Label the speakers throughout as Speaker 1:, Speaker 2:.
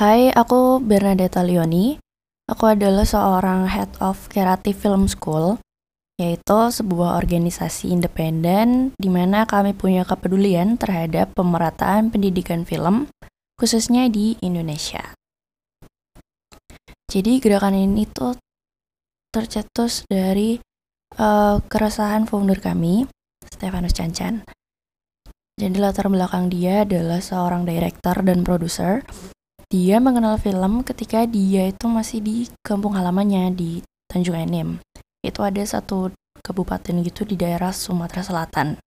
Speaker 1: Hai, aku Bernadetta Leoni. Aku adalah seorang Head of Creative Film School, yaitu sebuah organisasi independen di mana kami punya kepedulian terhadap pemerataan pendidikan film, khususnya di Indonesia. Jadi gerakan ini tuh tercetus dari uh, keresahan founder kami, Stefanus Cancan. Jadi latar belakang dia adalah seorang director dan produser dia mengenal film ketika dia itu masih di kampung halamannya di Tanjung Enim. Itu ada satu kabupaten gitu di daerah Sumatera Selatan.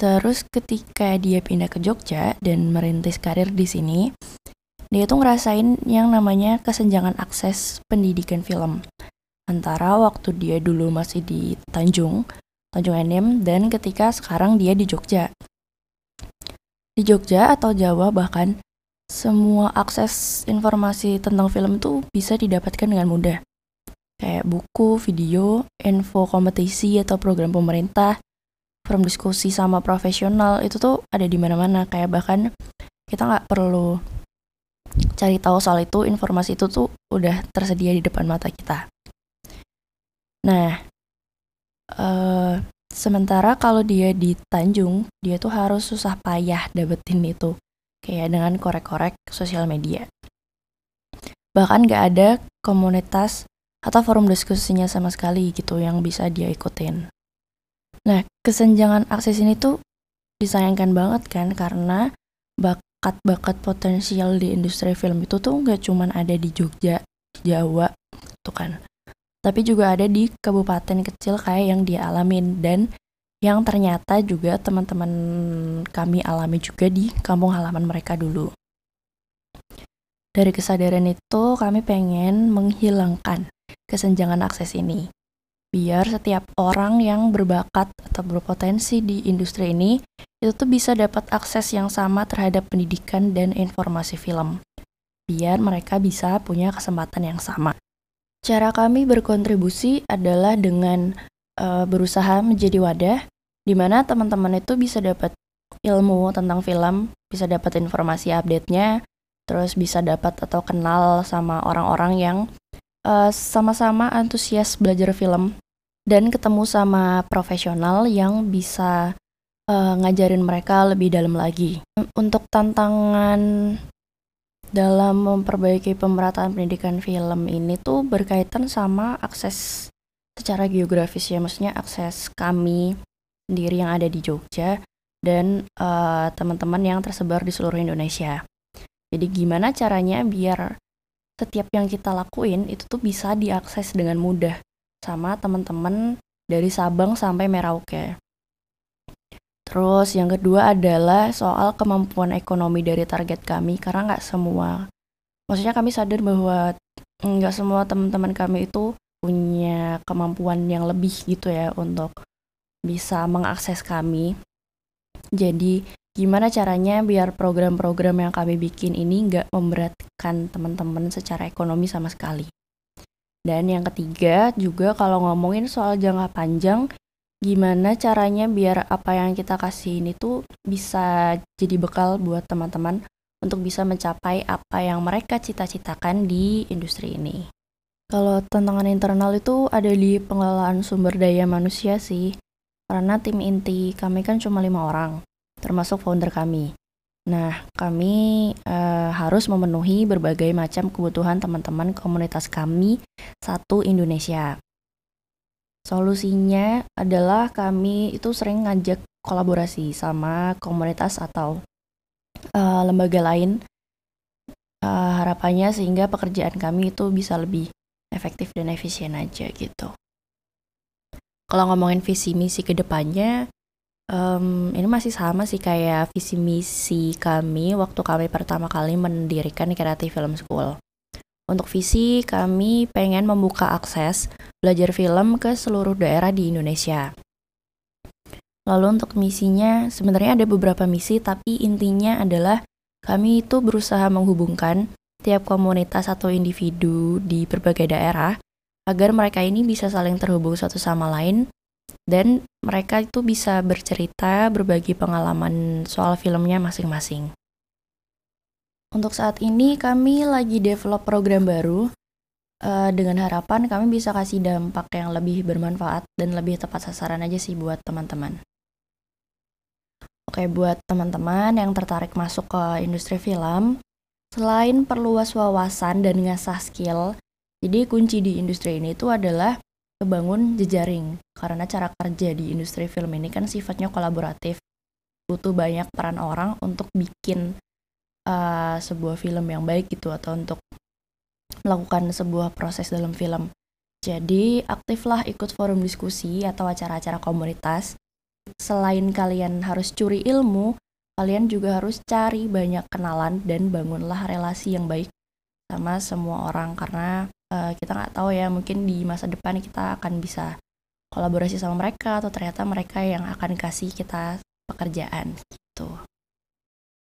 Speaker 1: Terus ketika dia pindah ke Jogja dan merintis karir di sini, dia tuh ngerasain yang namanya kesenjangan akses pendidikan film antara waktu dia dulu masih di Tanjung, Tanjung Enim, dan ketika sekarang dia di Jogja. Di Jogja atau Jawa bahkan semua akses informasi tentang film itu bisa didapatkan dengan mudah. Kayak buku, video, info kompetisi atau program pemerintah, forum diskusi sama profesional itu tuh ada di mana-mana. Kayak bahkan kita nggak perlu cari tahu soal itu, informasi itu tuh udah tersedia di depan mata kita. Nah, uh, sementara kalau dia di Tanjung, dia tuh harus susah payah dapetin itu kayak dengan korek-korek sosial media. Bahkan gak ada komunitas atau forum diskusinya sama sekali gitu yang bisa dia ikutin. Nah, kesenjangan akses ini tuh disayangkan banget kan karena bakat-bakat potensial di industri film itu tuh nggak cuman ada di Jogja, Jawa, tuh kan. Tapi juga ada di kabupaten kecil kayak yang dia alamin dan yang ternyata juga teman-teman kami alami juga di kampung halaman mereka dulu. Dari kesadaran itu kami pengen menghilangkan kesenjangan akses ini. Biar setiap orang yang berbakat atau berpotensi di industri ini itu tuh bisa dapat akses yang sama terhadap pendidikan dan informasi film. Biar mereka bisa punya kesempatan yang sama. Cara kami berkontribusi adalah dengan uh, berusaha menjadi wadah di mana teman-teman itu bisa dapat ilmu tentang film, bisa dapat informasi update-nya, terus bisa dapat atau kenal sama orang-orang yang uh, sama-sama antusias belajar film dan ketemu sama profesional yang bisa uh, ngajarin mereka lebih dalam lagi. Untuk tantangan dalam memperbaiki pemerataan pendidikan film ini tuh berkaitan sama akses secara geografis ya maksudnya akses kami sendiri yang ada di Jogja dan uh, teman-teman yang tersebar di seluruh Indonesia. Jadi gimana caranya biar setiap yang kita lakuin itu tuh bisa diakses dengan mudah sama teman-teman dari Sabang sampai Merauke. Terus yang kedua adalah soal kemampuan ekonomi dari target kami karena nggak semua, maksudnya kami sadar bahwa nggak semua teman-teman kami itu punya kemampuan yang lebih gitu ya untuk bisa mengakses kami. Jadi gimana caranya biar program-program yang kami bikin ini nggak memberatkan teman-teman secara ekonomi sama sekali. Dan yang ketiga juga kalau ngomongin soal jangka panjang, gimana caranya biar apa yang kita kasih ini tuh bisa jadi bekal buat teman-teman untuk bisa mencapai apa yang mereka cita-citakan di industri ini. Kalau tantangan internal itu ada di pengelolaan sumber daya manusia sih, karena tim inti kami kan cuma lima orang, termasuk founder kami. Nah, kami uh, harus memenuhi berbagai macam kebutuhan teman-teman komunitas kami satu Indonesia. Solusinya adalah kami itu sering ngajak kolaborasi sama komunitas atau uh, lembaga lain. Uh, harapannya sehingga pekerjaan kami itu bisa lebih efektif dan efisien aja gitu. Kalau ngomongin visi misi ke depannya, um, ini masih sama sih kayak visi misi kami waktu kami pertama kali mendirikan Creative Film School. Untuk visi, kami pengen membuka akses belajar film ke seluruh daerah di Indonesia. Lalu untuk misinya, sebenarnya ada beberapa misi, tapi intinya adalah kami itu berusaha menghubungkan tiap komunitas atau individu di berbagai daerah agar mereka ini bisa saling terhubung satu sama lain dan mereka itu bisa bercerita berbagi pengalaman soal filmnya masing-masing. Untuk saat ini kami lagi develop program baru uh, dengan harapan kami bisa kasih dampak yang lebih bermanfaat dan lebih tepat sasaran aja sih buat teman-teman. Oke, buat teman-teman yang tertarik masuk ke industri film, selain perluas wawasan dan ngasah skill, jadi kunci di industri ini itu adalah kebangun jejaring karena cara kerja di industri film ini kan sifatnya kolaboratif butuh banyak peran orang untuk bikin uh, sebuah film yang baik gitu atau untuk melakukan sebuah proses dalam film. Jadi aktiflah ikut forum diskusi atau acara-acara komunitas. Selain kalian harus curi ilmu, kalian juga harus cari banyak kenalan dan bangunlah relasi yang baik sama semua orang karena uh, kita nggak tahu ya mungkin di masa depan kita akan bisa kolaborasi sama mereka atau ternyata mereka yang akan kasih kita pekerjaan gitu.